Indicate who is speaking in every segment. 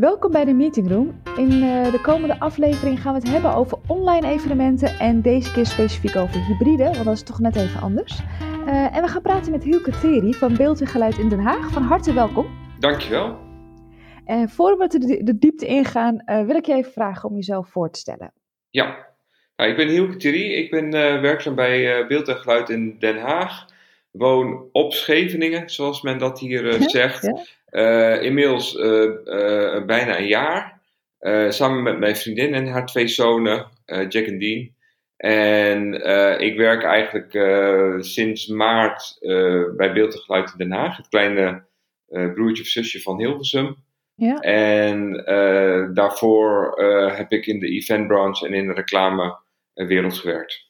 Speaker 1: Welkom bij de Meeting Room. In uh, de komende aflevering gaan we het hebben over online evenementen en deze keer specifiek over hybride, want dat is toch net even anders. Uh, en we gaan praten met Hielke Theri van Beeld en Geluid in Den Haag. Van harte welkom.
Speaker 2: Dankjewel.
Speaker 1: En voor we de, de diepte ingaan, uh, wil ik je even vragen om jezelf voor te stellen.
Speaker 2: Ja, nou, ik ben Hielke Thierry. Ik ben werkzaam bij Beeld en Geluid in Den Haag. Woon op Scheveningen, zoals men dat hier uh, zegt. Ja. Inmiddels bijna een jaar. samen met mijn vriendin en haar twee zonen, Jack en Dean. En ik werk eigenlijk sinds maart bij Beeld en Geluid in Den Haag. Het kleine broertje of zusje van Hilversum. Ja. En daarvoor heb ik in de eventbranche en in de reclame wereld gewerkt.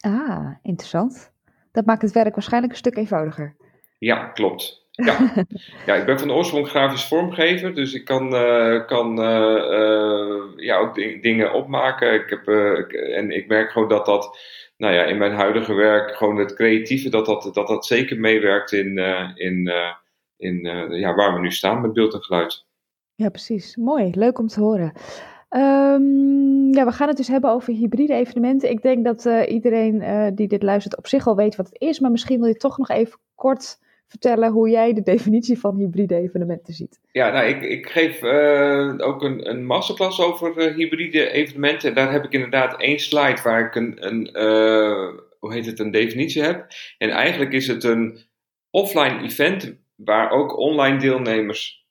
Speaker 1: Ah, interessant. Dat maakt het werk waarschijnlijk een stuk eenvoudiger.
Speaker 2: Ja, klopt. Ja, ja ik ben van oorsprong grafisch vormgever, dus ik kan, uh, kan uh, uh, ja, ook dingen opmaken. Ik heb, en ik merk gewoon dat dat nou ja, in mijn huidige werk, gewoon het creatieve, dat dat, dat, dat zeker meewerkt in, in, in ja, waar we nu staan met beeld en geluid.
Speaker 1: Ja, precies. Mooi. Leuk om te horen. Um, ja, we gaan het dus hebben over hybride evenementen. Ik denk dat iedereen die dit luistert op zich al weet wat het is, maar misschien wil je toch nog even kort vertellen hoe jij de definitie van hybride evenementen ziet.
Speaker 2: Ja, nou, ik, ik geef uh, ook een, een masterclass over hybride evenementen. Daar heb ik inderdaad één slide waar ik een, een hoe heet het, een definitie heb. En eigenlijk is het een offline event waar ook online deelnemers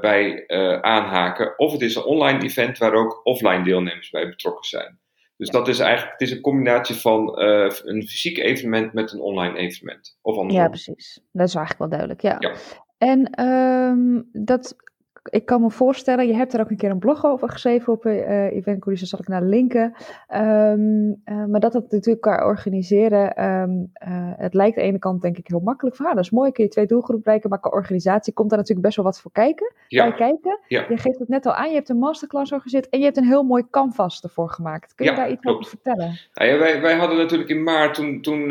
Speaker 2: bij aanhaken. Of het is een online event waar ook offline deelnemers bij betrokken zijn. Dus ja. dat is eigenlijk het is een combinatie van uh, een fysiek evenement met een online evenement. Of andersom.
Speaker 1: Ja, precies. Dat is eigenlijk wel duidelijk. Ja. ja. En um, dat ik kan me voorstellen, je hebt er ook een keer een blog over geschreven op uh, Event daar zal ik naar linken. Um, uh, maar dat het natuurlijk kan organiseren, um, uh, het lijkt aan de ene kant denk ik heel makkelijk van, ah, dat is mooi, kun je twee doelgroepen bereiken, maar qua organisatie komt daar natuurlijk best wel wat voor kijken. Ja. Bij kijken. Ja. Je geeft het net al aan, je hebt een masterclass organiseerd en je hebt een heel mooi canvas ervoor gemaakt. Kun je ja, daar iets over vertellen?
Speaker 2: Nou ja, wij, wij hadden natuurlijk in maart, toen, toen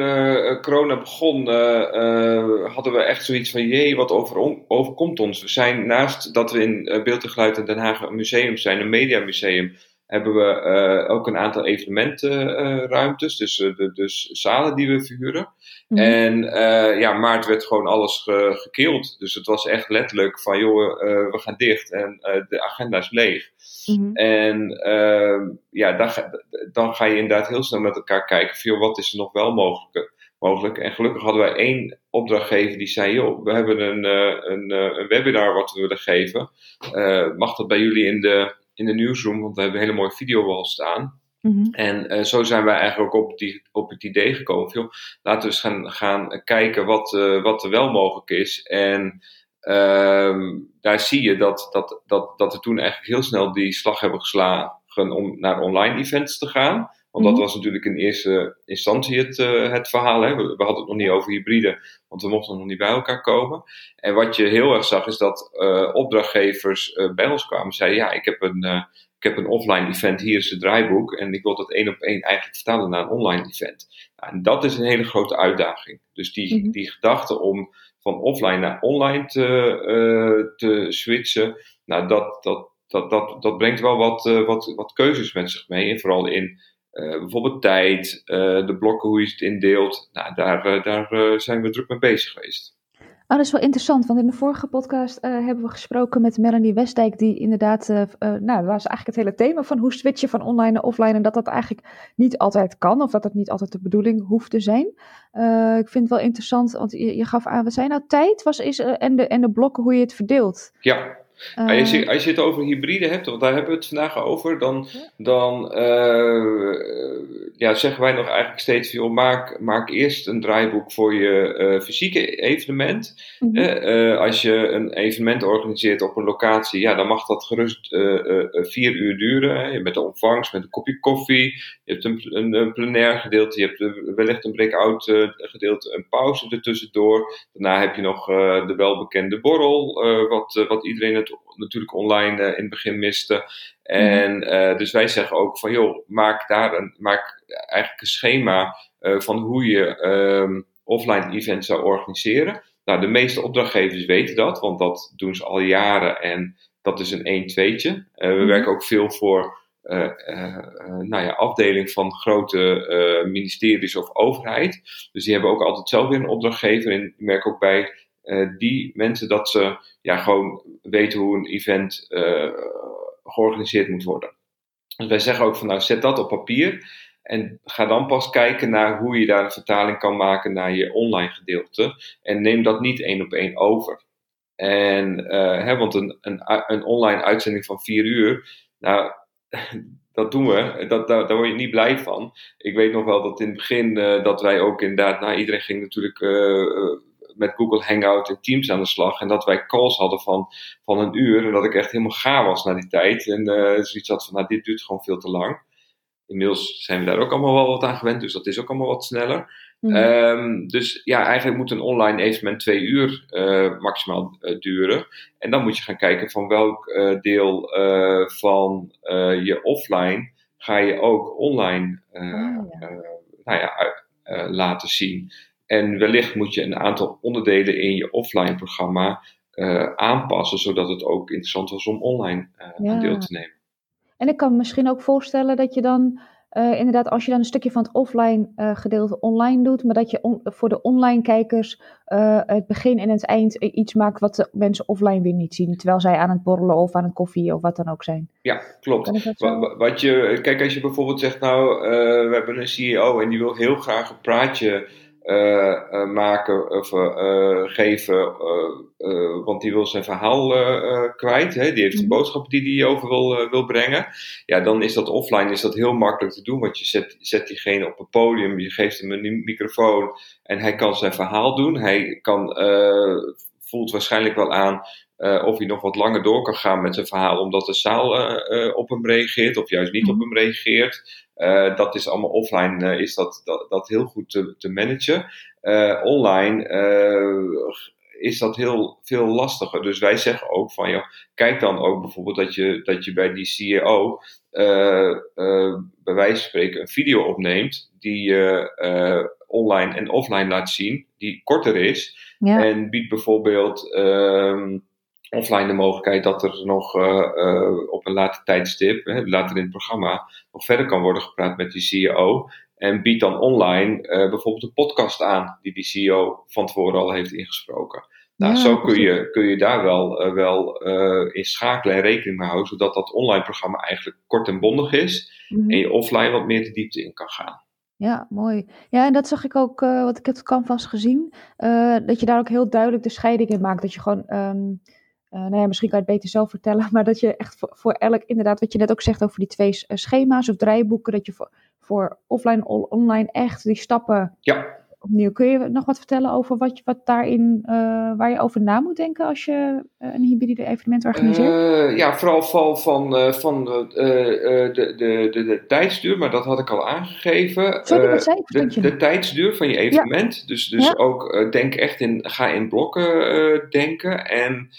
Speaker 2: corona begon, hadden we echt zoiets van, jee, wat over, overkomt ons? We zijn naast dat we in uh, Beeld en Geluid in Den Haag een museum zijn, een mediamuseum, hebben we uh, ook een aantal evenementenruimtes, dus, de, dus zalen die we verhuren. Mm. En ja, maart werd gewoon alles ge gekeeld. Dus het was echt letterlijk van, joh, we gaan dicht en de agenda is leeg. Mm. En ja, dan ga, dan ga je inderdaad heel snel met elkaar kijken, van, wat is er nog wel mogelijk? Mogelijk. En gelukkig hadden wij één opdrachtgever die zei: joh, we hebben een, een, een webinar wat we willen geven. Uh, mag dat bij jullie in de, in de newsroom? Want we hebben een hele mooie videowall staan. Mm -hmm. En uh, zo zijn wij eigenlijk ook op, die, op het idee gekomen. Joh, laten we eens gaan, gaan kijken wat, uh, wat er wel mogelijk is. En daar zie je dat, dat, dat, dat we toen eigenlijk heel snel die slag hebben geslagen om naar online events te gaan. Want dat mhm. was natuurlijk in eerste instantie het, uh, het verhaal. Hè. We, we, hadden het nog niet over hybride, want we mochten nog niet bij elkaar komen. En wat je heel erg zag, is dat uh, opdrachtgevers uh, bij ons kwamen en zeiden: Ja, ik heb, een, ik heb een offline event, hier is het draaiboek. En ik wil dat één op één eigenlijk vertalen naar een online event. Nou, en dat is een hele grote uitdaging. Dus die, mm -hmm. die gedachte om van offline naar online te, te switchen, nou, dat, dat, dat, dat, dat brengt wel wat, wat, wat keuzes met zich mee. En vooral in uh, bijvoorbeeld tijd, uh, de blokken, hoe je het indeelt. Nou, daar, uh, daar zijn we druk mee bezig geweest.
Speaker 1: Oh, dat is wel interessant, want in de vorige podcast hebben we gesproken met Melanie Westdijk, die inderdaad, nou, dat was eigenlijk het hele thema van hoe switchen van online naar offline en dat dat eigenlijk niet altijd kan, of dat dat niet altijd de bedoeling hoeft te zijn. ik vind het wel interessant, want je, je gaf aan, wat zijn nou tijd was, is, en, de, en de blokken, hoe je het verdeelt.
Speaker 2: Ja, als, je, als je het over hybride hebt, want daar hebben we het vandaag over, dan, dan uh, ja, zeggen wij nog eigenlijk steeds: joh, maak, maak eerst een draaiboek voor je uh, fysieke evenement. Mm -hmm. uh, als je een evenement organiseert op een locatie, ja, dan mag dat gerust vier uur duren. Hè. Met de ontvangst, met een kopje koffie. Je hebt een, een, een plenair gedeelte, je hebt wellicht een breakout gedeelte, een pauze ertussendoor. Daarna heb je nog de welbekende borrel, wat, wat iedereen het natuurlijk online in het begin miste. En uh, dus wij zeggen ook van joh, maak daar een, maak eigenlijk een schema uh, van hoe je um, offline events zou organiseren. Nou, de meeste opdrachtgevers weten dat, want dat doen ze al jaren en dat is een 1-2'tje. we mhm. werken ook veel voor nou ja, afdeling van grote ministeries of overheid. Dus die hebben ook altijd zelf weer een opdrachtgever. En ik merk ook bij die mensen dat ze ja, gewoon weten hoe een event georganiseerd moet worden. Dus wij zeggen ook van nou zet dat op papier en ga dan pas kijken naar hoe je daar een vertaling kan maken naar je online gedeelte. En neem dat niet één op één over. En, uh, hè, want een, een, een online uitzending van vier uur, nou, dat doen we. Dat, daar, word je niet blij van. Ik weet nog wel dat in het begin dat wij ook inderdaad, nou iedereen ging natuurlijk met Google Hangout en Teams aan de slag. En dat wij calls hadden van, van een uur. En dat ik echt helemaal gaar was na die tijd. En zoiets had van, nou dit duurt gewoon veel te lang. Inmiddels zijn we daar ook allemaal wel wat aan gewend, dus dat is ook allemaal wat sneller. Mhm. Ehm, dus ja, eigenlijk moet een online evenement twee uur uh, maximaal uh, duren. En dan moet je gaan kijken van welk uh, deel van je offline ga je ook online oh, ja. nou ja, laten zien. En wellicht moet je een aantal onderdelen in je offline programma aanpassen, zodat het ook interessant was om online ja. deel te nemen.
Speaker 1: En ik kan me misschien ook voorstellen dat je dan uh, inderdaad, als je dan een stukje van het offline gedeelte online doet, maar dat je on, voor de online kijkers het begin en het eind iets maakt wat de mensen offline weer niet zien, terwijl zij aan het borrelen of aan het koffie of wat dan ook zijn.
Speaker 2: Ja, klopt. Wat je, kijk, als je bijvoorbeeld zegt, nou, we hebben een CEO en die wil heel graag een praatje maken of uh, geven, want die wil zijn verhaal kwijt. Hè? Die heeft een mhm. boodschap die hij over wil, wil brengen. Ja, dan is dat offline is dat heel makkelijk te doen, want je zet, zet diegene op een podium, je geeft hem een microfoon en hij kan zijn verhaal doen. Hij kan, voelt waarschijnlijk wel aan of hij nog wat langer door kan gaan met zijn verhaal, omdat de zaal op hem reageert of juist niet op mhm. hem reageert. Dat is allemaal offline, is dat, dat, dat, heel goed te, te managen. Online is dat heel veel lastiger. Dus wij zeggen ook van, joh, kijk dan ook bijvoorbeeld dat je, dat je bij die CEO bij wijze van spreken een video opneemt die je online en offline laat zien, die korter is. Ja. En biedt bijvoorbeeld ehm, offline de mogelijkheid dat er nog uh, uh, op een later tijdstip, hè, later in het programma, nog verder kan worden gepraat met die CEO. En biedt dan online uh, bijvoorbeeld een podcast aan die die CEO van tevoren al heeft ingesproken. Nou, ja, zo kun je, kun je daar wel, wel in schakelen en rekening mee houden, zodat dat online programma eigenlijk kort en bondig is mm -hmm. en je offline wat meer de diepte in kan gaan.
Speaker 1: Ja, mooi. Ja, en dat zag ik ook, wat ik het canvas gezien, dat je daar ook heel duidelijk de scheiding in maakt. Dat je gewoon... Um, uh, nou ja, misschien kan je het beter zelf vertellen, maar dat je echt voor, voor, elk, inderdaad, wat je net ook zegt over die twee eh, schema's of draaiboeken, dat je voor, voor offline, online echt die stappen
Speaker 2: ja.
Speaker 1: opnieuw. Kun je nog wat vertellen over wat, je, wat daarin, uh, waar je over na moet denken als je een hybride evenement organiseert?
Speaker 2: ja, vooral val van, van de, de, de, de, tijdsduur, maar dat had ik al aangegeven.
Speaker 1: Sorry, wat zei
Speaker 2: de, de, tijdsduur van je evenement. Dus, dus ook denk echt in, ga in blokken denken en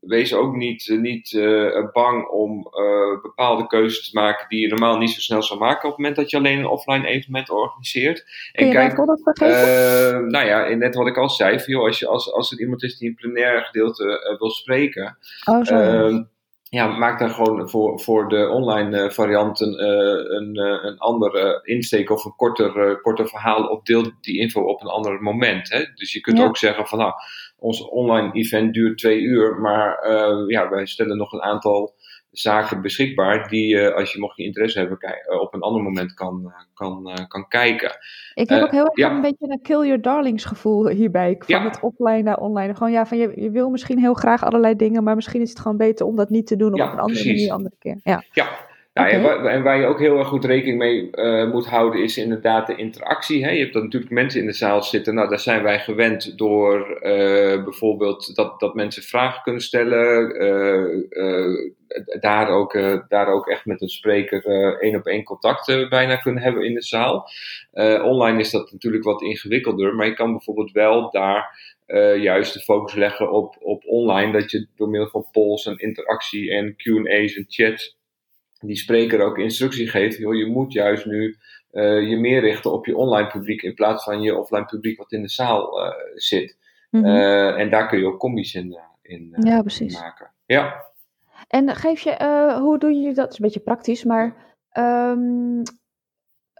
Speaker 2: wees ook niet, niet uh, bang om uh, bepaalde keuzes te maken die je normaal niet zo snel zou maken op het moment dat je alleen een offline evenement organiseert.
Speaker 1: Kun en kijk,
Speaker 2: nou ja, net wat ik al zei, joh, als, je, als, als er iemand is die een plenaire gedeelte wil spreken,
Speaker 1: oh,
Speaker 2: ehm, ja, maak daar gewoon voor, voor de online variant een, een, een andere insteek of een korter, korter verhaal of deel die info op een ander moment. Hè? Dus je kunt ook zeggen van nou ons online event duurt twee uur, maar uh, ja, wij stellen nog een aantal zaken beschikbaar die je, als je mocht je interesse hebben, eh, op een ander moment kan, eh, kan, kan kijken.
Speaker 1: Ik heb ook heel erg een beetje een kill your darlings gevoel hierbij, van het offline naar online. Gewoon ja, van je, je wil misschien heel graag allerlei dingen, maar misschien is het gewoon beter om dat niet te doen op een andere manier, andere keer. Ja,
Speaker 2: ja nou, en, waar, en, waar, je ook heel erg goed rekening mee uh, moet houden, is inderdaad de interactie. Hè? Je hebt dan natuurlijk mensen in de zaal zitten. Nou, daar zijn wij gewend door uh, bijvoorbeeld dat, dat mensen vragen kunnen stellen. Uh, daar, ook, daar ook echt met een spreker één op één contact bijna kunnen hebben in de zaal. online is dat natuurlijk wat ingewikkelder, maar je kan bijvoorbeeld wel daar juist de focus leggen op, op online. Dat je door middel van polls en interactie en QA's en chats die spreker ook instructie geeft, joh, je moet juist nu uh, je meer richten op je online publiek in plaats van je offline publiek wat in de zaal uh, zit. Mm -hmm. uh, en daar kun je ook combi's in, in
Speaker 1: ja, precies.
Speaker 2: maken. Ja.
Speaker 1: En geef je, hoe doen jullie dat? Dat is een beetje praktisch, maar um,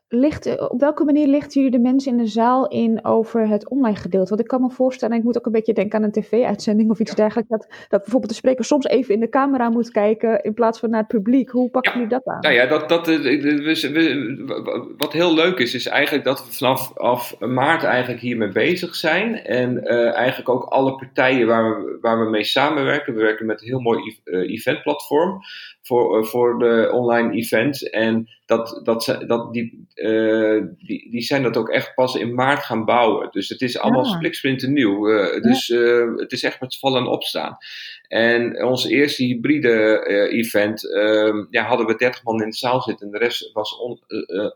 Speaker 1: ligt, eh, op welke manier lichten jullie de mensen in de zaal in over het online gedeelte? Want ik kan me voorstellen, ik moet ook een beetje denken aan een tv-uitzending of iets dergelijks, dat, dat bijvoorbeeld de spreker soms even in de camera moet kijken in plaats van naar het publiek. Hoe pakken jullie dat aan?
Speaker 2: Nou ja, dat, dat, eh, we, wat heel leuk is, is eigenlijk dat we vanaf af maart eigenlijk hiermee bezig zijn. En uh, eigenlijk ook alle partijen waar we, waar we mee samenwerken. We werken met een heel mooi eventplatform voor, voor de online events. En dat, dat, dat, die, uh, die, die zijn dat ook echt pas in maart gaan bouwen. Dus het is allemaal ja. spliksplinter nieuw. Uh, dus uh, het is echt met vallen en opstaan. En ons eerste hybride event ehm, ja, hadden we 30 man in de zaal zitten en de rest was on,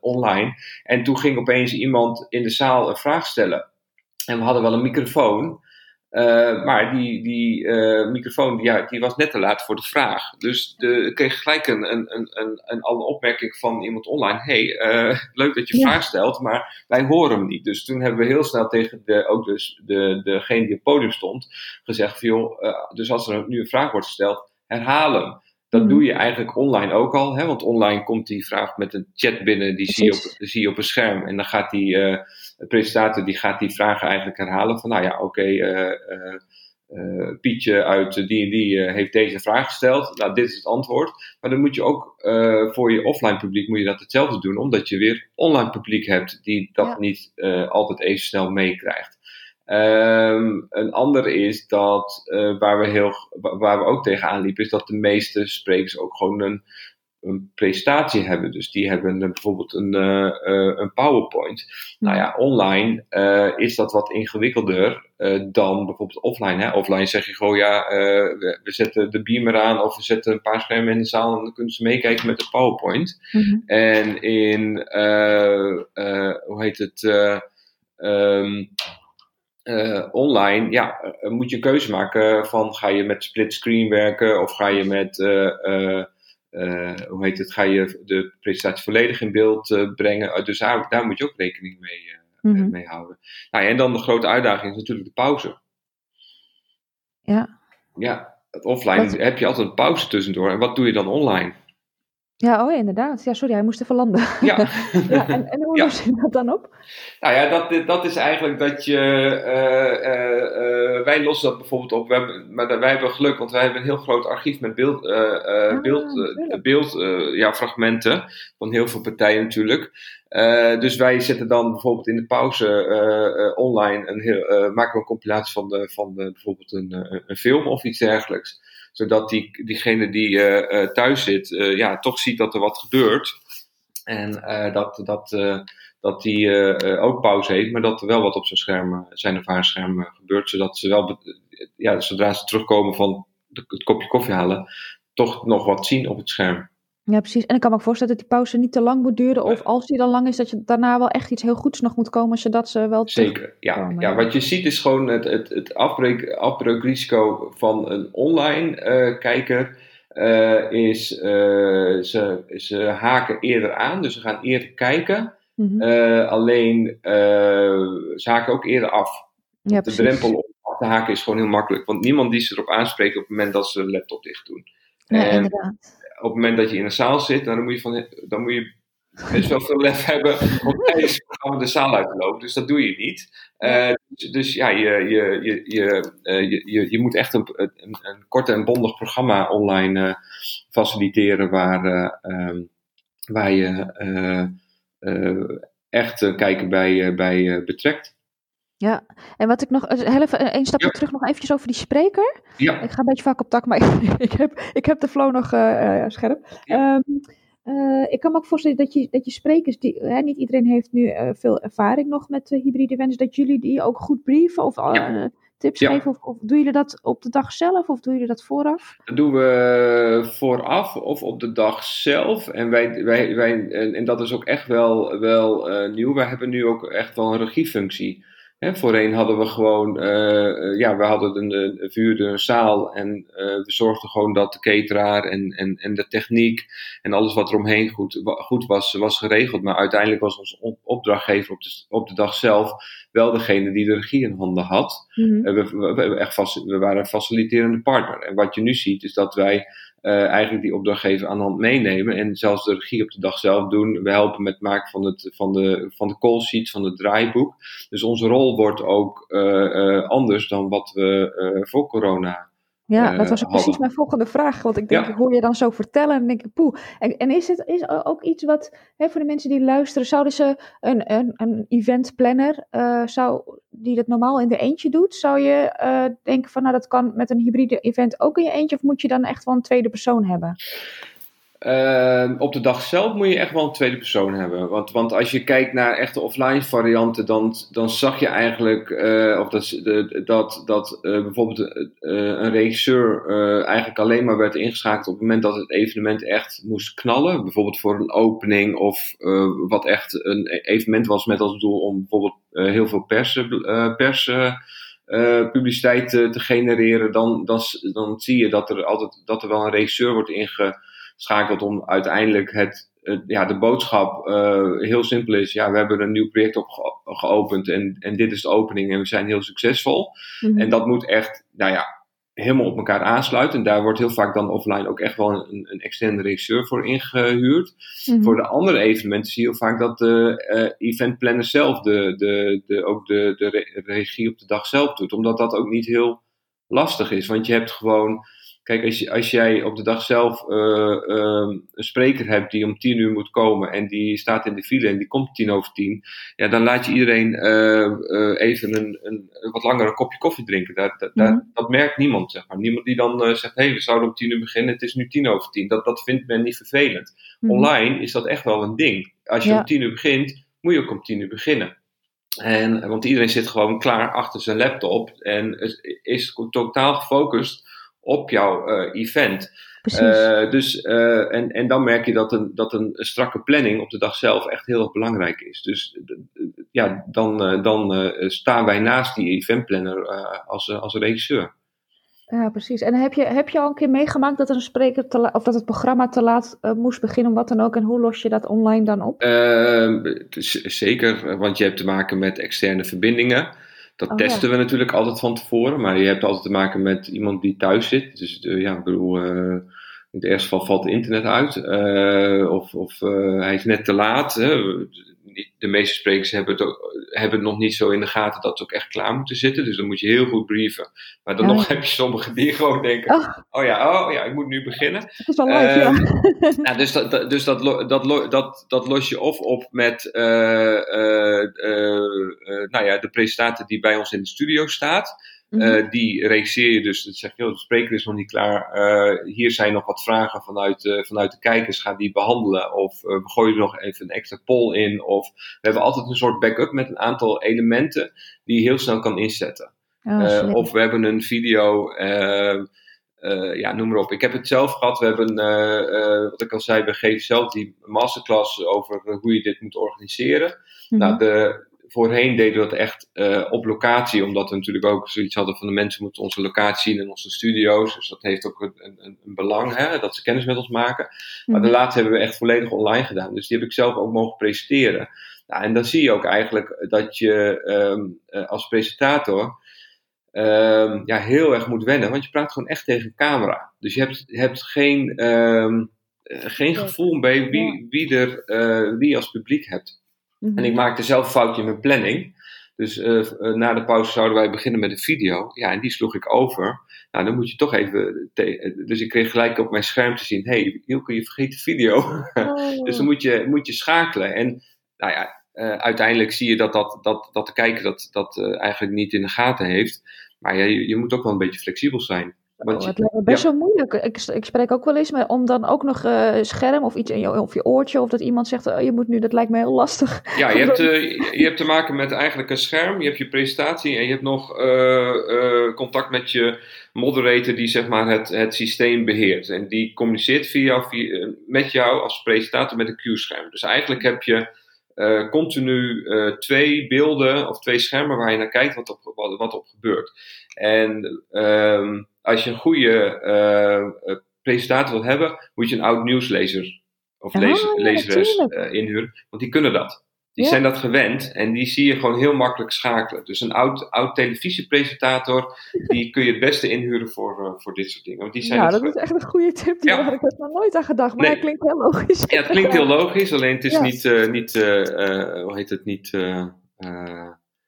Speaker 2: online. En toen ging opeens iemand in de zaal een vraag stellen. En we hadden wel een microfoon. Uh, maar die, die uh, microfoon ja, die was net te laat voor de vraag. Dus de, ik kreeg gelijk een, een, een, een, een, opmerking van iemand online. hey, uh, leuk dat je ja. vraag stelt, maar wij horen hem niet. Dus toen hebben we heel snel tegen de, ook dus de, degene die op het podium stond gezegd: van, joh, dus als er nu een vraag wordt gesteld, herhaal hem. Dat doe je eigenlijk online ook al. Hè? Want online komt die vraag met een chat binnen, die zie je, op, zie je op een scherm. En dan gaat die uh, presentator die gaat die vragen eigenlijk herhalen. Van nou ja, oké, okay, uh, uh, Pietje uit die en die heeft deze vraag gesteld. Nou, dit is het antwoord. Maar dan moet je ook voor je offline publiek moet je dat hetzelfde doen. Omdat je weer online publiek hebt die dat ja. niet altijd even snel meekrijgt. Um, een ander is dat, uh, waar, we heel, waar we ook tegenaan liepen, is dat de meeste sprekers ook gewoon een, een presentatie hebben. Dus die hebben bijvoorbeeld een, uh, een PowerPoint. Nou ja, online is dat wat ingewikkelder dan bijvoorbeeld offline. Hè? Offline zeg je gewoon, ja, we, we, zetten de beamer aan of we zetten een paar schermen in de zaal en dan kunnen ze meekijken met de PowerPoint. Mm-hmm. En in, hoe heet het? Um, uh, online, ja, uh, moet je keuze maken van ga je met split screen werken of ga je met, uh, hoe heet het, ga je de presentatie volledig in beeld brengen. dus daar, daar, moet je ook rekening mee, mm-hmm. mee houden. Nou, en dan de grote uitdaging is natuurlijk de pauze.
Speaker 1: Ja.
Speaker 2: Ja, offline wat? heb je altijd een pauze tussendoor. En wat doe je dan online?
Speaker 1: Ja, oh ja, inderdaad. Ja, sorry, hij moest even landen. Ja. ja en, en hoe ja. je dat dan op?
Speaker 2: Nou ja, dat, dat is eigenlijk dat je... Uh, uh, uh, wij lossen dat bijvoorbeeld op. We hebben, maar wij hebben geluk, want wij hebben een heel groot archief met beeld, ah, beeld, beeld ja, fragmenten. Van heel veel partijen natuurlijk. dus wij zetten dan bijvoorbeeld in de pauze online... Een heel, maken we een compilatie van, de, van de, bijvoorbeeld een, een film of iets dergelijks zodat die, diegene die uh, thuis zit, uh, ja, toch ziet dat er wat gebeurt. En dat, dat, dat die ook pauze heeft, maar dat er wel wat op zijn scherm, zijn of haar scherm gebeurt. Zodat ze wel, ja, zodra ze terugkomen van het kopje koffie halen, toch nog wat zien op het scherm.
Speaker 1: Ja, precies. En ik kan me ook voorstellen dat die pauze niet te lang moet duren. Of als die dan lang is, dat je daarna wel echt iets heel goeds nog moet komen, zodat ze wel.
Speaker 2: Zeker, ja. ja. Wat je ziet is gewoon het, het, het afbreukrisico van een online uh, kijker. Uh, is uh, ze, ze haken eerder aan, dus ze gaan eerder kijken. Mm-hmm. alleen ze haken ook eerder af. Ja, de drempel om af te haken is gewoon heel makkelijk, want niemand die ze erop aanspreekt op het moment dat ze de laptop dicht doen.
Speaker 1: Ja, en, inderdaad
Speaker 2: op het moment dat je in een zaal zit, dan moet je, van, dan moet je best wel veel lef hebben om tijdens het programma de zaal uit te lopen. Dus dat doe je niet. Uh, dus, dus, ja, je, je, je, je, uh, je, je moet echt een, een, een korte en bondig programma online uh, faciliteren waar, um, waar je echt een kijker bij, bij betrekt.
Speaker 1: Ja, en wat ik nog, heel even een stapje terug nog eventjes over die spreker.
Speaker 2: Ja.
Speaker 1: Ik ga een beetje vaak op tak, maar ik, heb, ik heb de flow nog uh, scherp. Ja. Um, uh, ik kan me ook voorstellen dat je, dat je sprekers, die, hè, niet iedereen heeft nu uh, veel ervaring nog met hybride events, dat jullie die ook goed brieven of ja. tips geven? Of, of doen jullie dat op de dag zelf of doen jullie dat vooraf?
Speaker 2: Dat doen we vooraf of op de dag zelf. En, wij, wij, wij, en, en dat is ook echt wel, wel nieuw. Wij hebben nu ook echt wel een regiefunctie. Hè, voorheen hadden we gewoon, ja, we hadden een, een, vuurde een zaal en we zorgden gewoon dat de cateraar en, en, en de techniek en alles wat eromheen goed, goed was, was geregeld. Maar uiteindelijk was onze opdrachtgever op de, op de dag zelf wel degene die de regie in handen had. Mhm. we, we, we, echt we waren een faciliterende partner. En wat je nu ziet is dat wij uh, eigenlijk die opdrachtgever aan de hand meenemen en zelfs de regie op de dag zelf doen. We helpen met het maken van, het, van, de, van de call sheet, van het draaiboek. Dus onze rol wordt ook uh, anders dan wat we voor corona
Speaker 1: ja, dat was ook precies mijn volgende vraag. Want ik denk, ik hoor je dan zo vertellen en denk ik, poeh. En, en is het is ook iets wat, hè, voor de mensen die luisteren, zouden ze een, een, een eventplanner, uh, zou, die dat normaal in de eentje doet, zou je uh, denken van, nou dat kan met een hybride event ook in je eentje, of moet je dan echt wel een tweede persoon hebben?
Speaker 2: Uh, op de dag zelf moet je echt wel een tweede persoon hebben. Want, want als je kijkt naar echte offline varianten, dan, dan zag je eigenlijk uh, of dat, dat, dat uh, bijvoorbeeld uh, een regisseur eigenlijk alleen maar werd ingeschakeld op het moment dat het evenement echt moest knallen. Bijvoorbeeld voor een opening of wat echt een evenement was met als doel om bijvoorbeeld heel veel pers, pers publiciteit te genereren. Dan, dan, dan zie je dat er altijd dat er wel een regisseur wordt ingeschakeld schakelt om uiteindelijk het, ja, de boodschap uh, heel simpel is. Ja, we hebben een nieuw project op geopend en, en dit is de opening en we zijn heel succesvol. Mhm. En dat moet echt, nou ja, helemaal op elkaar aansluiten. En daar wordt heel vaak dan offline ook echt wel een, een externe regisseur voor ingehuurd. Mhm. Voor de andere evenementen zie je vaak dat de uh, eventplanner zelf de, de, de, ook de, de regie op de dag zelf doet. Omdat dat ook niet heel lastig is. Want je hebt gewoon Kijk, als, je, als jij op de dag zelf uh, een spreker hebt die om tien uur moet komen en die staat in de file en die komt tien over tien, ja, dan laat je iedereen uh, even een, een, wat langer een kopje koffie drinken. Mhm. dat merkt niemand, zeg maar. Niemand die dan zegt, hé, hey, we zouden om tien uur beginnen, het is nu tien over tien. Dat, dat vindt men niet vervelend. Mhm. Online is dat echt wel een ding. Als je om tien uur begint, moet je ook om tien uur beginnen. En, want iedereen zit gewoon klaar achter zijn laptop en is totaal gefocust op jouw uh, event. Uh, dus, uh, en, en dan merk je dat een, dat een strakke planning op de dag zelf echt heel erg belangrijk is. Dus ja, dan, dan staan wij naast die eventplanner als, als regisseur.
Speaker 1: Ja, precies. En heb je, heb je al een keer meegemaakt dat een spreker te of dat het programma te laat moest beginnen, wat dan ook? En hoe los je dat online dan op?
Speaker 2: zeker, want je hebt te maken met externe verbindingen. Dat oh, testen we natuurlijk altijd van tevoren, maar je hebt altijd te maken met iemand die thuis zit. Dus uh, ja, ik bedoel, uh, in het eerste geval valt het internet uit, uh, of, of hij is net te laat. Hè. De meeste sprekers hebben het, ook, hebben het nog niet zo in de gaten dat ze ook echt klaar moeten zitten, dus dan moet je heel goed brieven. Maar dan nog heb je sommigen die gewoon denken: oh. oh. ja, oh ja, ik moet nu beginnen.
Speaker 1: Dat is wel ja. Ehm,
Speaker 2: ja. Dus, dat, dus dat, dat, dat, dat los je of op met nou ja, de presentator die bij ons in de studio staat. Mm die regisseer je dus. Dat zeg je, de spreker is nog niet klaar. Uh, hier zijn nog wat vragen vanuit, uh, vanuit de kijkers. Ga die behandelen. Of we gooien er nog even een extra poll in. Of we hebben altijd een soort backup met een aantal elementen die je heel snel kan inzetten. Oh, of we hebben een video. ja, noem maar op. Ik heb het zelf gehad. We hebben, wat ik al zei, we geven zelf die masterclass over hoe je dit moet organiseren. Mhm. Nou, de, voorheen deden we dat echt uh, op locatie, omdat we natuurlijk ook zoiets hadden van de mensen moeten onze locatie zien en onze studio's. Dus dat heeft ook een, een, een belang, hè, dat ze kennis met ons maken. Maar de mhm. laatste hebben we echt volledig online gedaan. Dus die heb ik zelf ook mogen presenteren. Nou, en dan zie je ook eigenlijk dat je um, als presentator um, ja, heel erg moet wennen, want je praat gewoon echt tegen camera. Dus je hebt, hebt geen, um, geen gevoel bij wie, wie, er, uh, wie je als publiek hebt. En ik mhm. maakte zelf een foutje in mijn planning. Dus uh, na de pauze zouden wij beginnen met een video. Ja, en die sloeg ik over. Nou, dan moet je toch even. Dus ik kreeg gelijk op mijn scherm te zien: hey, Hielke, je vergeet de video. Oh. dus dan moet je, moet je schakelen. En nou ja, uh, uiteindelijk zie je dat, dat, dat, dat de kijker dat, dat uh, eigenlijk niet in de gaten heeft. Maar ja, je, je moet ook wel een beetje flexibel zijn.
Speaker 1: Oh, het lijkt me best wel moeilijk. Ik, ik, spreek ook wel eens, maar om dan ook nog uh, scherm of iets in je, of je oortje, of dat iemand zegt, oh, je moet nu, dat lijkt me heel lastig.
Speaker 2: Ja, je hebt, uh, je hebt te maken met eigenlijk een scherm, je hebt je presentatie en je hebt nog uh, contact met je moderator die zeg maar het, het systeem beheert. En die communiceert via, via, met jou als presentator met een Q-scherm. Dus eigenlijk heb je continu twee beelden of twee schermen waar je naar kijkt wat op, wat, wat op gebeurt. En ehm, als je een goede presentator wilt hebben, moet je een oud nieuwslezer of ah, lezeres inhuren, want die kunnen dat. Die zijn dat gewend en die zie je gewoon heel makkelijk schakelen. Dus een oud, oud televisiepresentator, die kun je het beste inhuren voor, uh, voor dit soort dingen. Want die zijn
Speaker 1: ja, dat is echt een goede tip. Die had ik nog nooit aan gedacht, maar nee. het klinkt heel logisch.
Speaker 2: Ja, het klinkt heel logisch, alleen het is niet, uh, niet uh, hoe heet het, niet...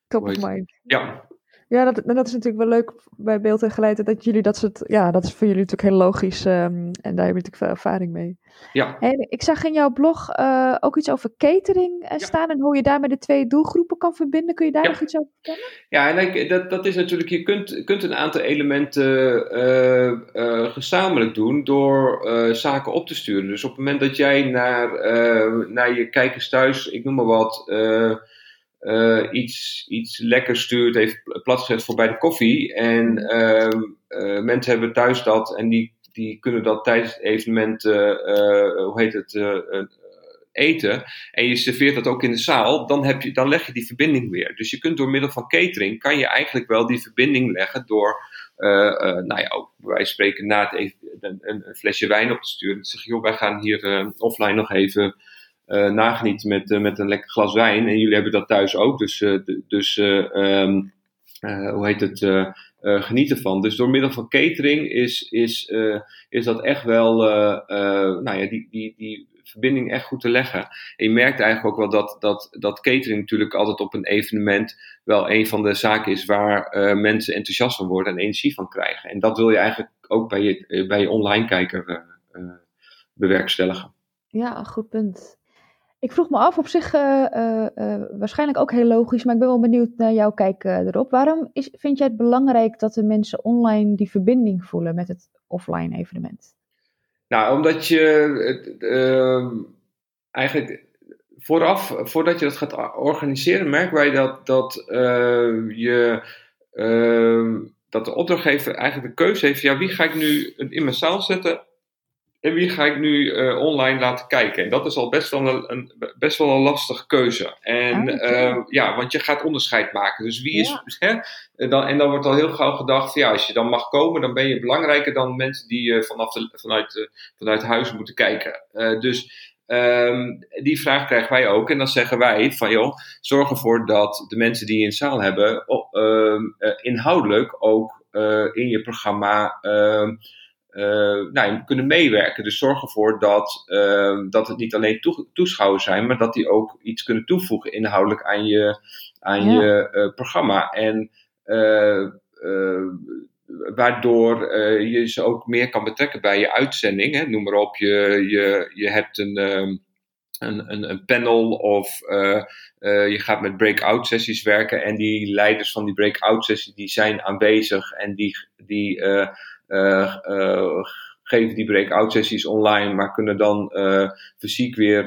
Speaker 1: Top of mind.
Speaker 2: Ja,
Speaker 1: ja, dat, dat is natuurlijk wel leuk bij beeld en geluid. Dat jullie dat soort. Ja, dat is voor jullie natuurlijk heel logisch. Um, en daar heb je natuurlijk veel ervaring mee.
Speaker 2: Ja.
Speaker 1: En ik zag in jouw blog uh, ook iets over catering uh, staan. En hoe je daarmee de twee doelgroepen kan verbinden. Kun je daar nog iets over vertellen?
Speaker 2: Ja, en dat, dat is natuurlijk. Je kunt, kunt een aantal elementen uh, gezamenlijk doen. door zaken op te sturen. Dus op het moment dat jij naar, naar je kijkers thuis. ik noem maar wat uh, iets, iets lekkers stuurt, even plat gezegd voor bij de koffie. En uh, mensen hebben thuis dat en die, die kunnen dat tijdens het evenement, uh, hoe heet het, eten. En je serveert dat ook in de zaal, dan, heb je, dan leg je die verbinding weer. Dus je kunt door middel van catering, kan je eigenlijk wel die verbinding leggen door, nou ja, wij spreken na het even, een, flesje wijn op te sturen. Dan zeg je, joh, wij gaan hier offline nog even nagenieten met, uh, met een lekker glas wijn. En jullie hebben dat thuis ook. Dus, uh, dus um, hoe heet het? genieten van. Dus door middel van catering is, is, is dat echt wel, nou ja, die, die, die verbinding echt goed te leggen. En je merkt eigenlijk ook wel dat, dat, dat catering natuurlijk altijd op een evenement wel een van de zaken is waar mensen enthousiast van worden en energie van krijgen. En dat wil je eigenlijk ook bij je, bij je online kijker bewerkstelligen.
Speaker 1: Ja, goed punt. Ik vroeg me af, op zich uh, waarschijnlijk ook heel logisch, maar ik ben wel benieuwd naar jouw kijk erop. Waarom is, vind jij het belangrijk dat de mensen online die verbinding voelen met het offline evenement?
Speaker 2: Nou, omdat je ehm, eigenlijk vooraf, voordat je dat gaat organiseren, merken wij dat, dat je ehm, dat de opdrachtgever eigenlijk de keuze heeft: ja, wie ga ik nu in mijn zaal zetten en wie ga ik nu uh, online laten kijken? En dat is al best wel een, een best wel een lastige keuze. En uh, ja, want je gaat onderscheid maken. Dus wie is. Hè? Dan, en dan wordt al heel gauw gedacht: ja, als je dan mag komen, dan ben je belangrijker dan mensen die uh, vanaf de, vanuit, vanuit huis moeten kijken. dus. Um, die vraag krijgen wij ook. En dan zeggen wij van joh, zorg ervoor dat de mensen die je in zaal hebben, uh, inhoudelijk ook in je programma uh, nou, kunnen meewerken. Dus zorg ervoor dat, uh, dat het niet alleen toeschouwers zijn, maar dat die ook iets kunnen toevoegen inhoudelijk aan je, aan je uh, programma. En waardoor je ze ook meer kan betrekken bij je uitzending. Hè. Noem maar op, je, je, je hebt een. Um, een, een, een, panel of uh, uh, je gaat met breakout sessies werken en die leiders van die breakout sessies die zijn aanwezig en die, die geven die breakout sessies online, maar kunnen dan uh, fysiek weer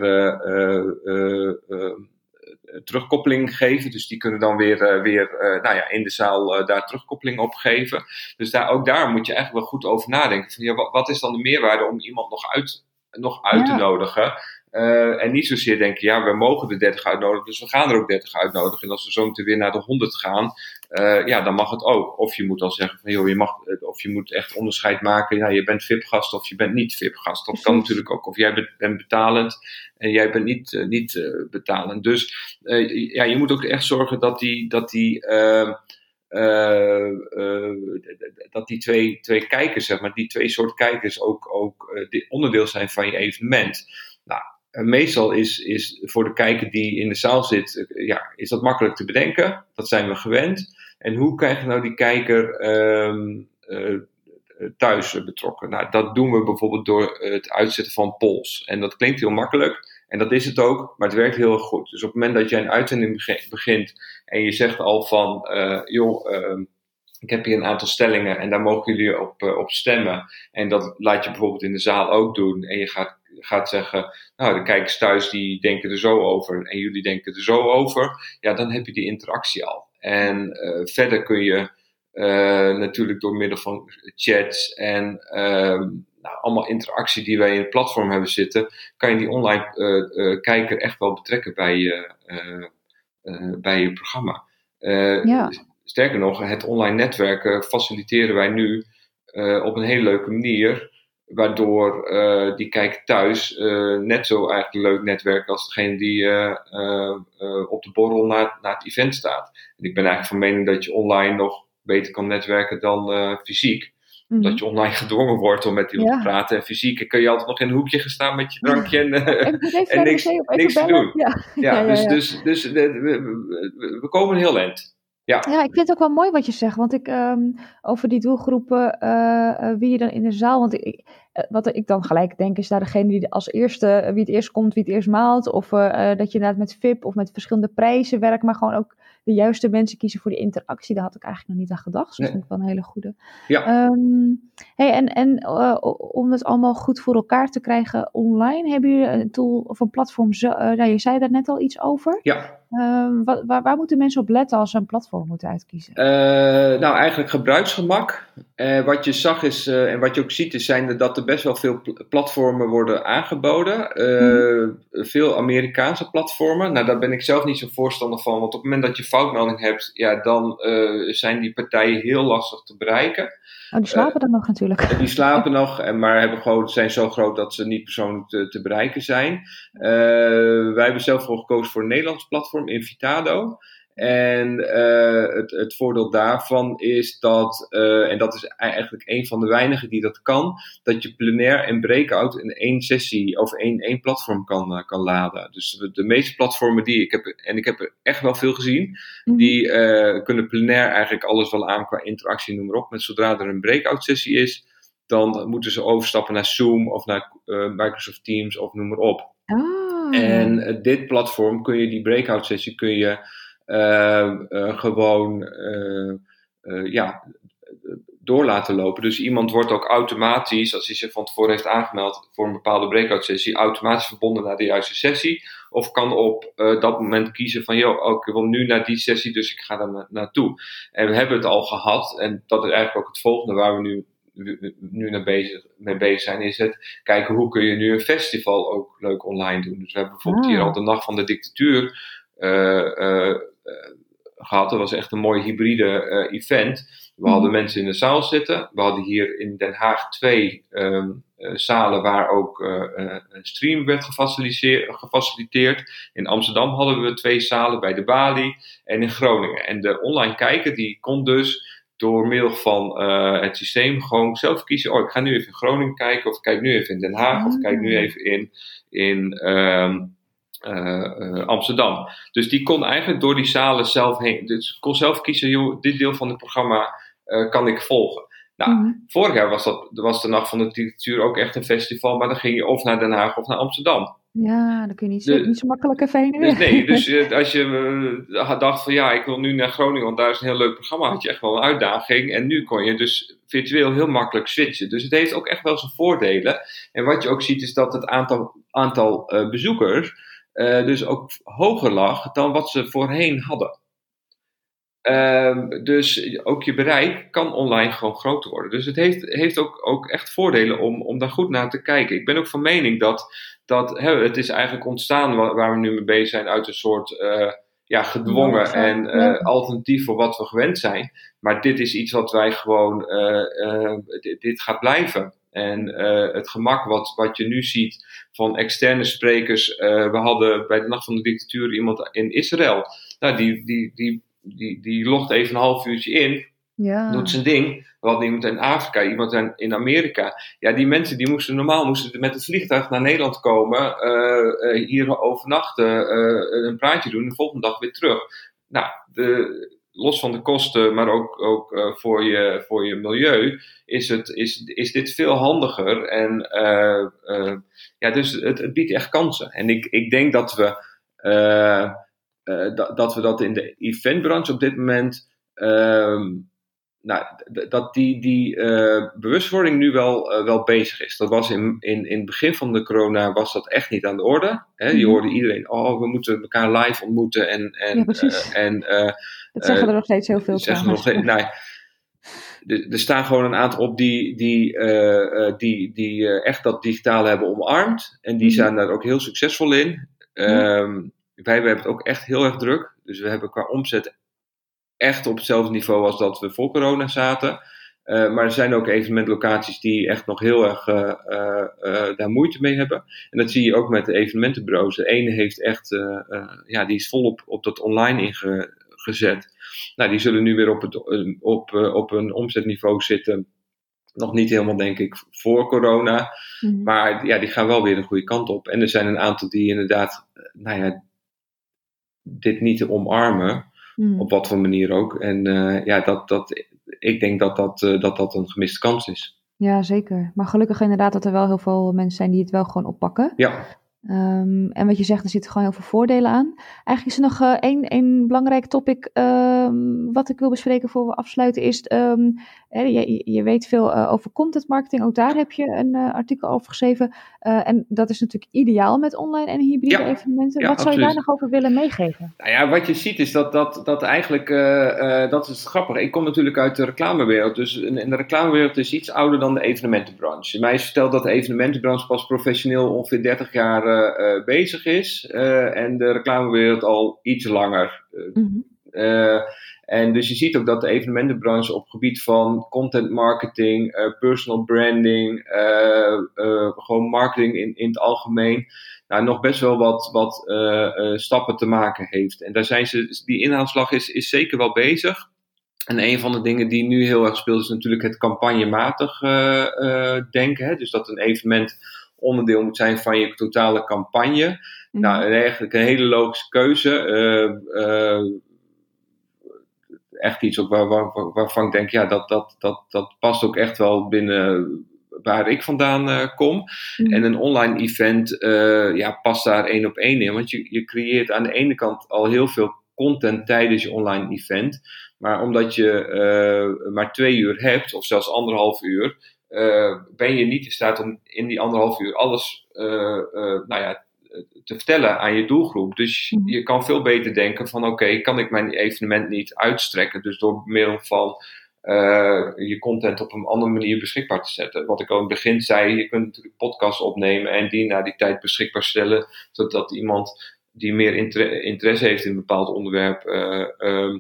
Speaker 2: terugkoppeling geven. Dus die kunnen dan weer, weer nou ja, in de zaal daar terugkoppeling op geven. Dus daar, ook daar moet je eigenlijk wel goed over nadenken. Van, ja, wat, wat is dan de meerwaarde om iemand nog uit, nog uit te nodigen? Uh, en niet zozeer denken, ja, we mogen de 30 uitnodigen, dus we gaan er ook 30 uitnodigen. En als we zo meteen weer naar de 100 gaan, uh, ja, dan mag het ook. Of je moet dan zeggen van, joh, je mag, of je moet echt onderscheid maken, ja, je bent VIP-gast of je bent niet VIP-gast. Dat kan natuurlijk ook. Of jij bent betalend en jij bent niet, uh, niet betalend. Dus ja, je moet ook echt zorgen dat die, dat die, ehm, dat die twee, twee kijkers, zeg maar, die twee soorten kijkers ook, ook onderdeel zijn van je evenement. Nou, meestal is, is voor de kijker die in de zaal zit, eh, ja, is dat makkelijk te bedenken. Dat zijn we gewend. En hoe krijg je nou die kijker um, uh, thuis betrokken? Nou, dat doen we bijvoorbeeld door het uitzetten van polls. En dat klinkt heel makkelijk. En dat is het ook, maar het werkt heel goed. Dus op het moment dat jij een uitzending begint en je zegt al van, uh, joh, uh, ik heb hier een aantal stellingen en daar mogen jullie op, op stemmen. En dat laat je bijvoorbeeld in de zaal ook doen. En je gaat gaat zeggen, nou de kijkers thuis die denken er zo over en jullie denken er zo over, ja dan heb je die interactie al. En uh, verder kun je uh, natuurlijk door middel van chats en uh, nou, allemaal interactie die wij in het platform hebben zitten, kan je die online kijker echt wel betrekken bij je, bij je programma. Ja. Sterker nog, het online netwerken faciliteren wij nu op een hele leuke manier. Waardoor uh, die kijker thuis uh, net zo eigenlijk leuk netwerkt als degene die uh, op de borrel naar, naar het event staat. En ik ben eigenlijk van mening dat je online nog beter kan netwerken dan fysiek. Mm Dat je online gedwongen wordt om met iemand te praten. En fysiek kun je altijd nog in een hoekje gaan staan met je drankje en, en niks, niks te doen. Ja, ja, dus, dus, dus we, we, we komen heel eind. Ja.
Speaker 1: ja, ik vind het ook wel mooi wat je zegt. Want ik, um, over die doelgroepen, uh, wie je dan in de zaal. Want ik, wat ik dan gelijk denk, is daar degene die als eerste, wie het eerst komt, wie het eerst maalt. Of dat je inderdaad met VIP of met verschillende prijzen werkt. Maar gewoon ook de juiste mensen kiezen voor die interactie. Daar had ik eigenlijk nog niet aan gedacht. Dus dat vind ik wel een hele goede. Ja. Um, hey, en en om het allemaal goed voor elkaar te krijgen online, hebben jullie een tool of een platform? Zo, nou, je zei daar net al iets over.
Speaker 2: Ja.
Speaker 1: Ehm, waar, waar, moeten mensen op letten als ze een platform moeten uitkiezen? Uh,
Speaker 2: nou, eigenlijk gebruiksgemak. Uh, wat je zag is, uh, en wat je ook ziet, is zijn dat er best wel veel platformen worden aangeboden. Hmm. Veel Amerikaanse platformen. Nou, daar ben ik zelf niet zo voorstander van. Want op het moment dat je foutmelding hebt, ja, dan zijn die partijen heel lastig te bereiken.
Speaker 1: Oh, die slapen dan nog natuurlijk.
Speaker 2: Die slapen nog, maar hebben gewoon, zijn zo groot dat ze niet persoonlijk te, te bereiken zijn. wij hebben zelf voor gekozen voor een Nederlands platform Invitado. En uh, het, het, voordeel daarvan is dat, uh, en dat is eigenlijk een van de weinigen die dat kan, dat je plenair en breakout in één sessie of één, één platform kan, uh, kan laden. Dus de, de, meeste platformen die ik heb, en ik heb er echt wel veel gezien, mm. die kunnen plenair eigenlijk alles wel aan qua interactie, noem maar op. Met zodra er een breakout sessie is, dan moeten ze overstappen naar Zoom of naar Microsoft Teams of noem maar op.
Speaker 1: Ah.
Speaker 2: En dit platform kun je die breakout sessie kun je gewoon ja, door laten lopen. Dus iemand wordt ook automatisch, als hij zich van tevoren heeft aangemeld voor een bepaalde breakout sessie, automatisch verbonden naar de juiste sessie. Of kan op dat moment kiezen van, joh, oh, ik wil nu naar die sessie, dus ik ga daar na naartoe. En we hebben het al gehad, en dat is eigenlijk ook het volgende waar we nu nu naar bezig, mee bezig zijn, is het kijken hoe kun je nu een festival ook leuk online doen. Dus we hebben bijvoorbeeld hier ah. al de Nacht van de Dictatuur gehad. Dat was echt een mooi hybride event. We hadden mhm. mensen in de zaal zitten. We hadden hier in Den Haag twee um, zalen waar ook een stream werd gefaciliteerd. In Amsterdam hadden we twee zalen bij de Bali en in Groningen. En de online kijker die kon dus door middel van uh, het systeem gewoon zelf kiezen. Oh, ik ga nu even in Groningen kijken, of ik kijk nu even in Den Haag, of ik kijk nu ah. even in, in um, uh, Amsterdam. Dus die kon eigenlijk door die zalen zelf heen. Dus kon zelf kiezen, joh, dit deel van het programma uh, kan ik volgen. Nou, mm vorig jaar was, dat, was de Nacht van de Literatuur ook echt een festival, maar dan ging je of naar Den Haag of naar Amsterdam.
Speaker 1: Ja, dan kun je niet zo, niet zo makkelijk even heen dus
Speaker 2: Nee, dus als je uh, dacht van ja, ik wil nu naar Groningen, want daar is een heel leuk programma, had je echt wel een uitdaging. En nu kon je dus virtueel heel makkelijk switchen. Dus het heeft ook echt wel zijn voordelen. En wat je ook ziet is dat het aantal, aantal uh, bezoekers dus ook hoger lag dan wat ze voorheen hadden. Ehm, dus ook je bereik kan online gewoon groter worden. Dus het heeft, heeft ook, ook echt voordelen om, om daar goed naar te kijken. Ik ben ook van mening dat, dat hè, het is eigenlijk ontstaan waar, waar, we nu mee bezig zijn uit een soort uh, ja, gedwongen en uh, alternatief voor wat we gewend zijn. Maar dit is iets wat wij gewoon, dit, dit, gaat blijven. En het gemak wat, wat je nu ziet van externe sprekers. we hadden bij de Nacht van de Dictatuur iemand in Israël. Nou, die, die, die die, die logt even een half uurtje in, ja. doet zijn ding. We hadden iemand in Afrika, iemand in Amerika. Ja, die mensen die moesten normaal moesten met het vliegtuig naar Nederland komen, uh, hier overnachten, een praatje doen en de volgende dag weer terug. Nou, de, los van de kosten, maar ook, ook voor, je, voor je milieu, is, het, is, is dit veel handiger. En ja, dus het, het biedt echt kansen. En ik, ik denk dat we dat, dat we dat in de eventbranche op dit moment. Uh, nou, dat die, die uh, bewustwording nu wel, uh, wel bezig is. Dat was in, in, in het begin van de corona was dat echt niet aan de orde. Hè? Je mhm. hoorde iedereen, oh, we moeten elkaar live ontmoeten. En, en,
Speaker 1: ja, precies. en, dat zeggen er nog steeds heel veel
Speaker 2: zeggen nog steeds, nou, er staan gewoon een aantal op die, die, die, die echt dat digitale hebben omarmd. En die mhm. zijn daar ook heel succesvol in. Um, wij hebben het ook echt heel erg druk. Dus we hebben qua omzet echt op hetzelfde niveau als dat we voor corona zaten. Uh, maar er zijn ook evenementlocaties die echt nog heel erg uh, uh, daar moeite mee hebben. En dat zie je ook met de evenementenbureaus. De ene heeft echt, ja, die is volop op dat online ingezet. Nou, die zullen nu weer op, het, op, op een omzetniveau zitten. Nog niet helemaal, denk ik, voor corona. Mhm. Maar ja, die gaan wel weer de goede kant op. En er zijn een aantal die inderdaad, nou ja, dit niet te omarmen. Hmm. Op wat voor manier ook. En uh, ja, dat, dat, ik denk dat dat, uh, dat dat een gemiste kans is.
Speaker 1: Ja, zeker. Maar gelukkig inderdaad dat er wel heel veel mensen zijn die het wel gewoon oppakken.
Speaker 2: Ja.
Speaker 1: Um, en wat je zegt, er zitten gewoon heel veel voordelen aan. Eigenlijk is er nog uh, één, één belangrijk topic um, wat ik wil bespreken voor we afsluiten. Is, um, je, je, weet veel uh, over content marketing. Ook daar heb je een uh, artikel over geschreven. en dat is natuurlijk ideaal met online en hybride evenementen. wat zou je daar nog over willen meegeven?
Speaker 2: Nou ja, wat je ziet is dat, dat, dat eigenlijk, dat is grappig. Ik kom natuurlijk uit de reclamewereld. Dus en de reclamewereld is iets ouder dan de evenementenbranche. Mij is verteld dat de evenementenbranche pas professioneel ongeveer 30 jaar bezig is. Uh, en de reclamewereld al iets langer. Mm en dus je ziet ook dat de evenementenbranche op gebied van content marketing, personal branding, gewoon marketing in, in het algemeen, nou, nog best wel wat, wat stappen te maken heeft. En daar zijn ze, die inhaalslag is, is zeker wel bezig. En een van de dingen die nu heel erg speelt is natuurlijk het campagnematig denken. Hè? Dus dat een evenement onderdeel moet zijn van je totale campagne. Mm. Nou, eigenlijk een hele logische keuze. Uh, uh, echt iets ook waar, waar, waarvan ik denk, ja, dat, dat, dat, dat past ook echt wel binnen waar ik vandaan uh, kom. Mm. En een online event ja, past daar één op één in. Want je, je creëert aan de ene kant al heel veel content tijdens je online event. Maar omdat je maar twee uur hebt, of zelfs anderhalf uur, uh, ben je niet in staat om in die anderhalf uur alles uh, uh, nou ja, te vertellen aan je doelgroep. Dus mhm. je kan veel beter denken van oké, kan ik mijn evenement niet uitstrekken? Dus door middel van je content op een andere manier beschikbaar te zetten. Wat ik al in het begin zei, je kunt natuurlijk podcasts opnemen en die na die tijd beschikbaar stellen, zodat iemand die meer interesse heeft in een bepaald onderwerp ehm,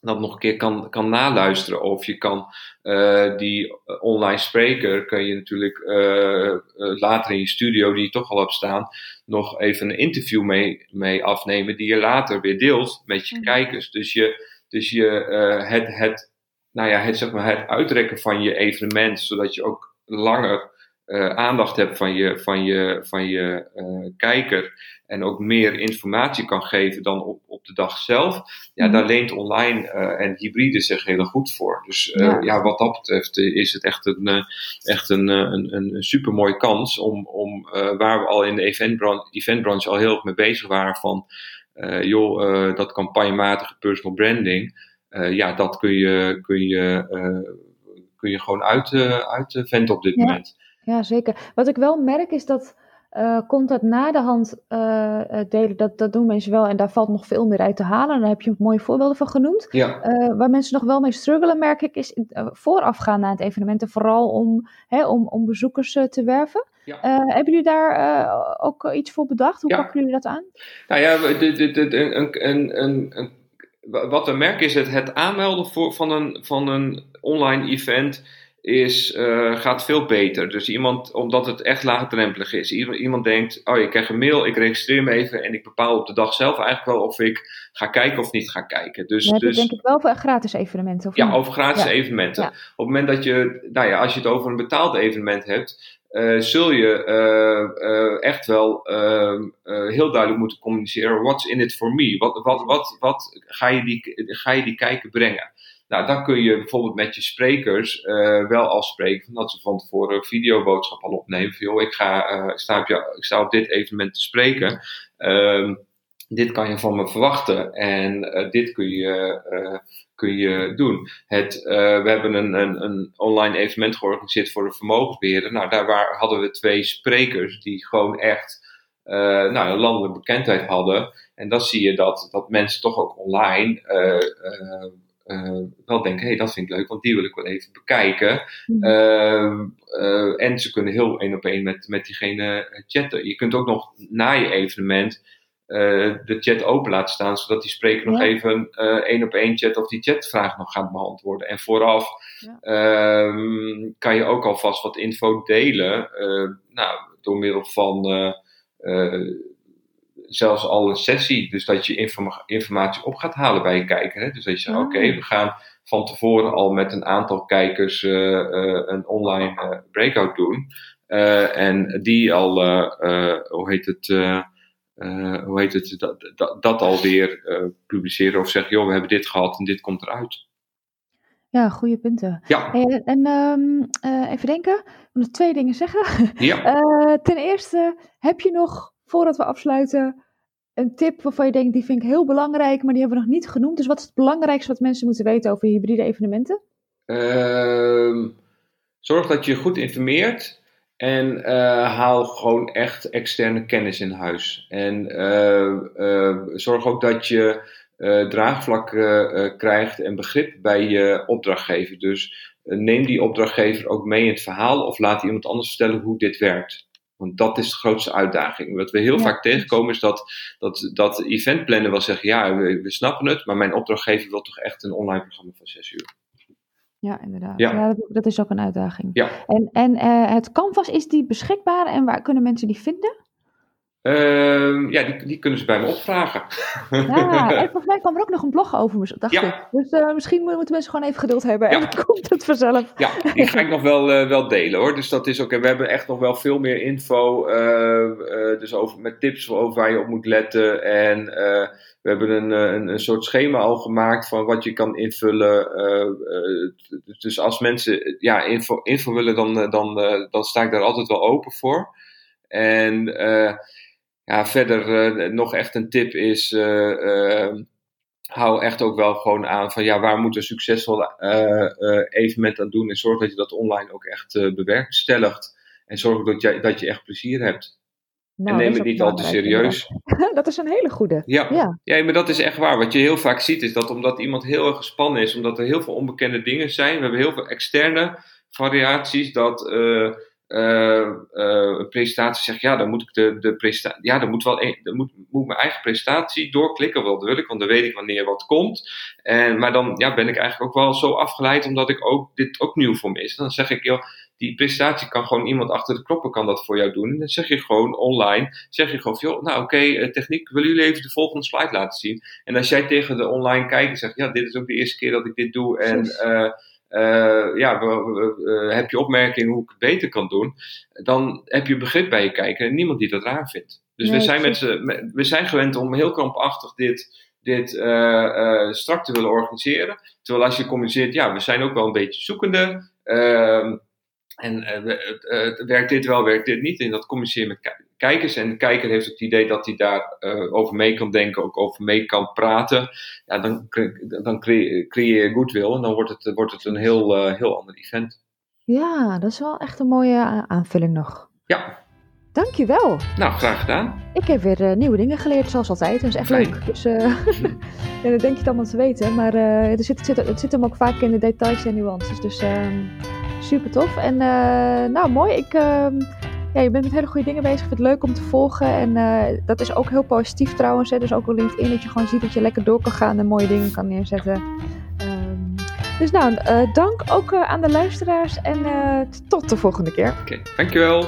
Speaker 2: dat nog een keer kan, kan naluisteren. Of je kan uh, die online spreker, kun je natuurlijk uh, later in je studio, die je toch al hebt staan, nog even een interview mee, mee afnemen, die je later weer deelt met je mhm. kijkers. Dus je, dus je het, het, nou ja, het, zeg maar, het uitrekken van je evenement, zodat je ook langer aandacht hebt van je, van je, van je kijker en ook meer informatie kan geven dan op, op de dag zelf, ja, mhm. daar leent online uh, en hybride zich heel goed voor. Dus uh, ja. ja. wat dat betreft eh, is het echt een, echt een, een, een super mooie kans om, om waar we al in de eventbranche, eventbranche al heel erg mee bezig waren van, joh, dat campagnematige personal branding, ja, dat kun je, kun je, kun je gewoon uit, uitventen op dit moment.
Speaker 1: Ja, zeker. Wat ik wel merk is dat uh, komt dat na de hand uh, delen, dat, dat doen mensen wel en daar valt nog veel meer uit te halen. Daar heb je mooie voorbeelden van genoemd.
Speaker 2: Ja.
Speaker 1: Uh, waar mensen nog wel mee struggelen, merk ik, is voorafgaan naar het evenement. En vooral om, hè, om, om bezoekers te werven. Ja. hebben jullie daar ook iets voor bedacht? Hoe pakken jullie dat aan?
Speaker 2: Nou ja, de, de, de, een, een, een, een, wat we merken is het, het aanmelden voor, van, een, van een online event is, uh, gaat veel beter. Dus iemand, omdat het echt laagdrempelig is. Iemand, denkt, oh, ik krijg een mail, ik registreer me even en ik bepaal op de dag zelf eigenlijk wel of ik ga kijken of niet ga kijken. Dus,
Speaker 1: ja,
Speaker 2: dus,
Speaker 1: denk ik wel over gratis evenementen. Of
Speaker 2: ja, over gratis evenementen. Op het moment dat je, nou ja, als je het over een betaald evenement hebt, uh, zul je uh, uh, echt wel ehm, heel duidelijk moeten communiceren. What's in it for me? Wat, wat, wat, wat ga, je die, ga je die kijken brengen? Nou, dan kun je bijvoorbeeld met je sprekers uh, wel afspreken dat ze van tevoren een videoboodschap al opnemen. Van, joh, ik, ga, uh, sta op je, ik sta op dit evenement te spreken. Um, dit kan je van me verwachten en uh, dit kun je, kun je doen. Het, we hebben een, een, een, online evenement georganiseerd voor de vermogensbeheerder. Nou, daar waar, hadden we twee sprekers die gewoon echt nou, een landelijke bekendheid hadden. En dan zie je dat, dat mensen toch ook online wel denken, hé, hey, dat vind ik leuk, want die wil ik wel even bekijken.
Speaker 1: Mhm.
Speaker 2: Ehm, en ze kunnen heel één op één met, met diegene chatten. Je kunt ook nog na je evenement de chat open laten staan, zodat die spreker nog even één op één chat of die chatvraag nog gaat beantwoorden. En vooraf ja. Ehm, kan je ook alvast wat info delen, nou, door middel van zelfs al een sessie. Dus dat je informatie op gaat halen bij je kijker. Hè? Dus dat je zegt, oké, we gaan van tevoren al met een aantal kijkers uh, uh, een online uh, breakout doen. en die al, hoe heet het, hoe heet het dat, dat, dat alweer publiceren. Of zeggen, joh, we hebben dit gehad en dit komt eruit.
Speaker 1: Ja, goede punten.
Speaker 2: Ja.
Speaker 1: En, en um, even denken, ik moet nog twee dingen zeggen.
Speaker 2: Ja.
Speaker 1: ten eerste, heb je nog voordat we afsluiten, een tip waarvan je denkt, die vind ik heel belangrijk, maar die hebben we nog niet genoemd. Dus wat is het belangrijkste wat mensen moeten weten over hybride evenementen?
Speaker 2: Uh, zorg dat je goed informeert en uh, haal gewoon echt externe kennis in huis. En uh, zorg ook dat je draagvlak krijgt en begrip bij je opdrachtgever. Dus neem die opdrachtgever ook mee in het verhaal of laat iemand anders vertellen hoe dit werkt. Want dat is de grootste uitdaging. Wat we heel vaak tegenkomen is dat, dat, dat eventplannen wel zeggen, ja, we, we, snappen het, maar mijn opdrachtgever wil toch echt een online programma van zes uur.
Speaker 1: Ja, inderdaad. Ja. ja dat, dat, is ook een uitdaging.
Speaker 2: Ja.
Speaker 1: En, en uh, het Canvas, is die beschikbaar en waar kunnen mensen die vinden?
Speaker 2: Uh, ja, die, die, kunnen ze bij me opvragen.
Speaker 1: Ja, en volgens mij kwam er ook nog een blog over, dacht ja. ik. Dus uh, misschien moeten mensen gewoon even geduld hebben en dan komt het vanzelf.
Speaker 2: Ja, die ga ik nog wel, uh, wel delen hoor. Dus dat is oké. We hebben echt nog wel veel meer info. Uh, dus over, met tips over waar je op moet letten. En we hebben een, een, een, soort schema al gemaakt van wat je kan invullen. dus als mensen ja, info, info willen, dan, dan, dan sta ik daar altijd wel open voor. En ja, verder uh, nog echt een tip is, uh, hou echt ook wel gewoon aan van ja, waar moet een succesvol evenement aan doen en zorg dat je dat online ook echt bewerkstelligt. En zorg dat je, dat je echt plezier hebt. Nou, en neem het niet al te serieus.
Speaker 1: Dat is een hele goede.
Speaker 2: Ja. ja. Ja. maar dat is echt waar. Wat je heel vaak ziet is dat omdat iemand heel erg gespannen is, omdat er heel veel onbekende dingen zijn, we hebben heel veel externe variaties, dat uh, uh, een presentatie zegt, ja, dan moet ik de, de presentatie, ja, dan moet wel een, dan moet, moet mijn eigen presentatie doorklikken, wel dat wil ik, want dan weet ik wanneer wat komt. En, maar dan ja, ben ik eigenlijk ook wel zo afgeleid, omdat ik ook, dit ook nieuw voor me is. Dan zeg ik, joh, die presentatie kan gewoon iemand achter de knoppen kan dat voor jou doen. En dan zeg je gewoon online, zeg je gewoon, joh, nou oké, okay, techniek, willen jullie even de volgende slide laten zien? En als jij tegen de online kijker zegt, ja, dit is ook de eerste keer dat ik dit doe en... Uh, uh, ja, uh, heb je opmerkingen hoe ik het beter kan doen, dan heb je begrip bij je kijker en niemand die dat raar vindt. Dus nee, we, zijn met, we zijn gewend om heel krampachtig dit, dit uh, strak te willen organiseren. Terwijl als je communiceert, ja, we zijn ook wel een beetje zoekende. Ehm, en werkt dit wel, werkt dit niet? En dat communiceer met kijkers. En de kijker heeft het idee dat hij daar uh, over mee kan denken, ook over mee kan praten. Ja, dan, dan creëer je goodwill en dan wordt het, wordt het een heel, uh, heel ander event.
Speaker 1: Ja, dat is wel echt een mooie aanvulling nog.
Speaker 2: Ja.
Speaker 1: Dankjewel.
Speaker 2: Nou, graag gedaan.
Speaker 1: Ik heb weer uh, nieuwe dingen geleerd, zoals altijd. Dat is echt Fijn. leuk. Dus ja, dat denk je het allemaal te weten. Maar er zit, zit, het zit hem ook vaak in de details en nuances. Dus ehm, super tof. En nou, mooi. Ik ehm, ja, je bent met hele goede dingen bezig. Ik vind het leuk om te volgen. En uh, dat is ook heel positief trouwens. Hè. Dus ook op LinkedIn dat je gewoon ziet dat je lekker door kan gaan en mooie dingen kan neerzetten. Um, dus nou, uh, dank ook uh, aan de luisteraars en tot de volgende keer.
Speaker 2: Oké, dankjewel.